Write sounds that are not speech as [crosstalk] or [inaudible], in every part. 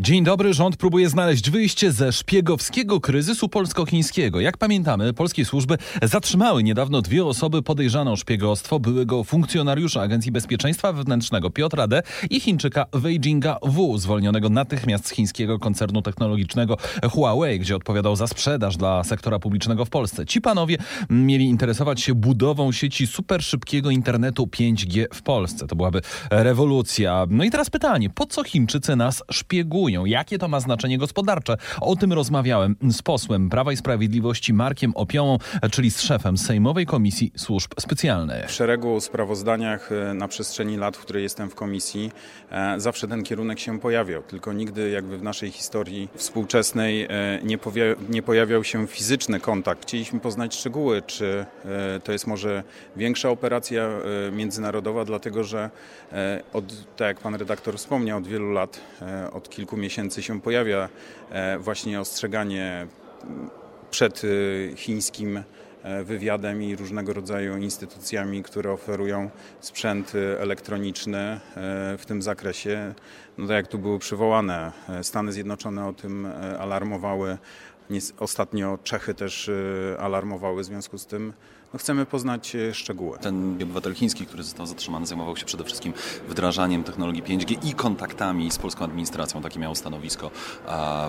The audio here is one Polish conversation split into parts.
Dzień dobry, rząd próbuje znaleźć wyjście ze szpiegowskiego kryzysu polsko-chińskiego. Jak pamiętamy, polskie służby zatrzymały niedawno dwie osoby podejrzane o szpiegostwo byłego funkcjonariusza Agencji Bezpieczeństwa Wewnętrznego Piotra D. i Chińczyka Wei Jinga W., zwolnionego natychmiast z chińskiego koncernu technologicznego Huawei, gdzie odpowiadał za sprzedaż dla sektora publicznego w Polsce. Ci panowie mieli interesować się budową sieci superszybkiego internetu 5G w Polsce. To byłaby rewolucja. No i teraz pytanie, po co Chińczycy nas szpiegują? Jakie to ma znaczenie gospodarcze? O tym rozmawiałem z posłem Prawa i Sprawiedliwości Markiem Opiołą, czyli z szefem Sejmowej Komisji Służb Specjalnych. W szeregu sprawozdaniach e, na przestrzeni lat, w której jestem w komisji, e, zawsze ten kierunek się pojawiał. Tylko nigdy jakby w naszej historii współczesnej e, nie, nie pojawiał się fizyczny kontakt. Chcieliśmy poznać szczegóły, czy to jest może większa operacja międzynarodowa, dlatego że od, tak jak pan redaktor wspomniał, od wielu lat, od kilku miesięcy się pojawia e, właśnie ostrzeganie przed e, chińskim e, wywiadem i różnego rodzaju instytucjami, które oferują sprzęt elektroniczny w tym zakresie. No tak jak tu były przywołane, Stany Zjednoczone o tym alarmowały, ostatnio Czechy też alarmowały w związku z tym no chcemy poznać e, szczegóły. Ten obywatel chiński, który został zatrzymany, zajmował się przede wszystkim wdrażaniem technologii 5G i kontaktami z polską administracją. Takie miało stanowisko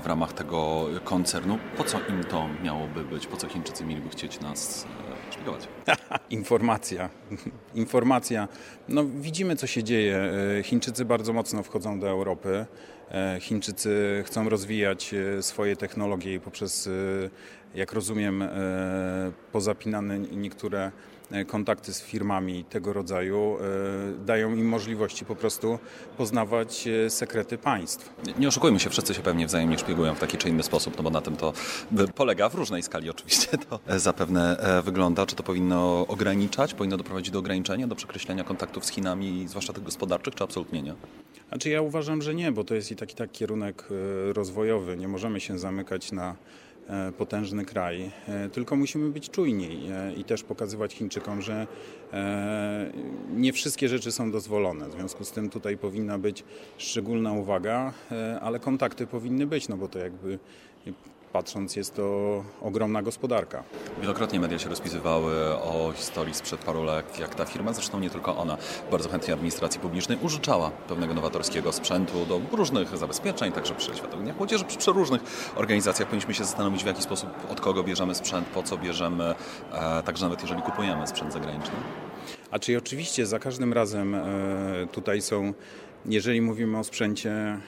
w ramach tego koncernu. Po co im to miałoby być? Po co Chińczycy mieliby chcieć nas e, szpiegować? [laughs] Informacja. [laughs] Informacja. No, widzimy, co się dzieje. E, Chińczycy bardzo mocno wchodzą do Europy. Chińczycy chcą rozwijać swoje technologie i poprzez jak rozumiem, e, pozapinane niektóre e, kontakty z firmami tego rodzaju e, dają im możliwości po prostu poznawać sekrety państw. Nie oszukujmy się, wszyscy się pewnie wzajemnie szpiegują w taki czy inny sposób, no bo na tym to polega w różnej skali [laughs] oczywiście to zapewne wygląda. Czy to powinno ograniczać, powinno doprowadzić do ograniczenia, do przekreślenia kontaktów z Chinami, zwłaszcza tych gospodarczych, czy absolutnie nie? Znaczy ja uważam, że nie, bo to jest i taki tak kierunek rozwojowy. Nie możemy się zamykać na E, potężny kraj, e, tylko musimy być czujni e, i też pokazywać Chińczykom, że nie wszystkie rzeczy są dozwolone. W związku z tym tutaj powinna być szczególna uwaga, ale kontakty powinny być, no bo to jakby patrząc jest to ogromna gospodarka. Wielokrotnie media się rozpisywały o historii sprzed paru lat, jak ta firma, zresztą nie tylko ona, bardzo chętnie administracji publicznej użyczała pewnego nowatorskiego sprzętu do różnych zabezpieczeń, także przy Światowym Dniach Młodzieży, przy, przy różnych organizacjach powinniśmy się zastanowić, w jaki sposób, od kogo bierzemy sprzęt, po co bierzemy, e, także nawet jeżeli kupujemy sprzęt zagraniczny. A czy oczywiście za każdym razem e, tutaj są jeżeli mówimy o sprzęcie e,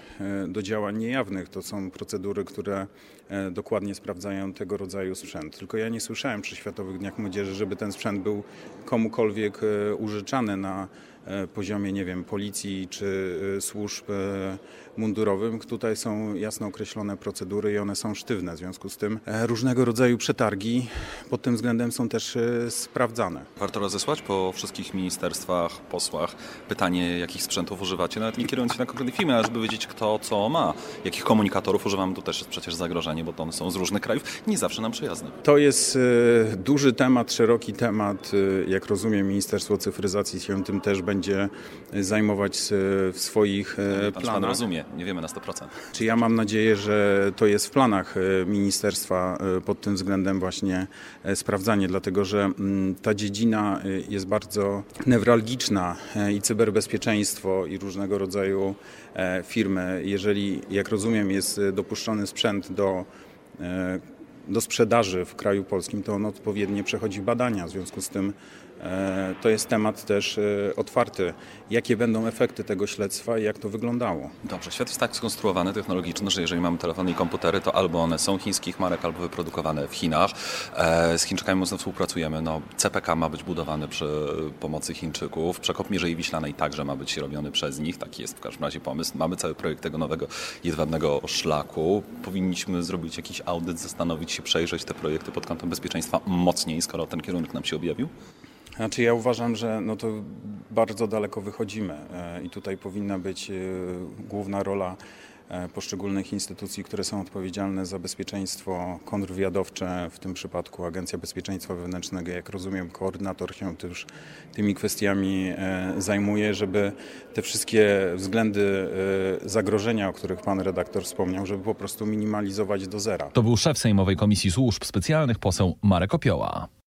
do działań niejawnych, to są procedury, które e, dokładnie sprawdzają tego rodzaju sprzęt. Tylko ja nie słyszałem przy Światowych Dniach Młodzieży, żeby ten sprzęt był komukolwiek użyczany na E, poziomie, nie wiem, policji czy e, służb e, mundurowym. Tutaj są jasno określone procedury i one są sztywne. W związku z tym różnego rodzaju przetargi pod tym względem są też sprawdzane. Warto rozesłać po wszystkich ministerstwach, posłach pytanie, jakich sprzętów używacie, nawet nie kierując się na konkretny film, ale żeby wiedzieć, kto co ma. Jakich komunikatorów używamy, to też jest przecież zagrożenie, bo one są z różnych krajów, nie zawsze nam przyjazne. To jest duży temat, szeroki temat. Jak rozumiem, Ministerstwo Cyfryzacji się tym też będzie będzie zajmować w swoich e, Pan planach. Pan rozumie, nie wiemy na 100%. Czy ja mam nadzieję, że to jest w planach e, ministerstwa e, pod tym względem właśnie sprawdzanie, dlatego że mm, ta dziedzina jest bardzo newralgiczna i cyberbezpieczeństwo i różnego rodzaju firmy. Jeżeli, jak rozumiem, jest dopuszczony sprzęt do do sprzedaży w kraju polskim, to on odpowiednio przechodzi badania. W związku z tym to jest temat też e, otwarty. Jakie będą efekty tego śledztwa i jak to wyglądało? Dobrze, świat jest tak skonstruowany technologicznie, że jeżeli mamy telefony i komputery, to albo one są chińskich marek, albo wyprodukowane w Chinach. E, z Chińczykami mocno współpracujemy. No, CPK ma być budowany przy pomocy Chińczyków. Przekop Mierzei Wiślanej także ma być robiony przez nich. Taki jest w każdym razie pomysł. Mamy cały projekt tego nowego jedwabnego szlaku. Powinniśmy zrobić jakiś audyt, zastanowić się, przejrzeć te projekty pod kątem bezpieczeństwa mocniej, skoro ten kierunek nam się objawił? Znaczy ja uważam, że no to bardzo daleko wychodzimy e, i tutaj powinna być e, główna rola e, poszczególnych instytucji, które są odpowiedzialne za bezpieczeństwo kontrwywiadowcze, w tym przypadku Agencja Bezpieczeństwa Wewnętrznego, jak rozumiem, koordynator się też tymi kwestiami zajmuje, żeby te wszystkie względy zagrożenia, o których pan redaktor wspomniał, żeby po prostu minimalizować do zera. To był szef Sejmowej Komisji Służb Specjalnych, poseł Marek Opioła.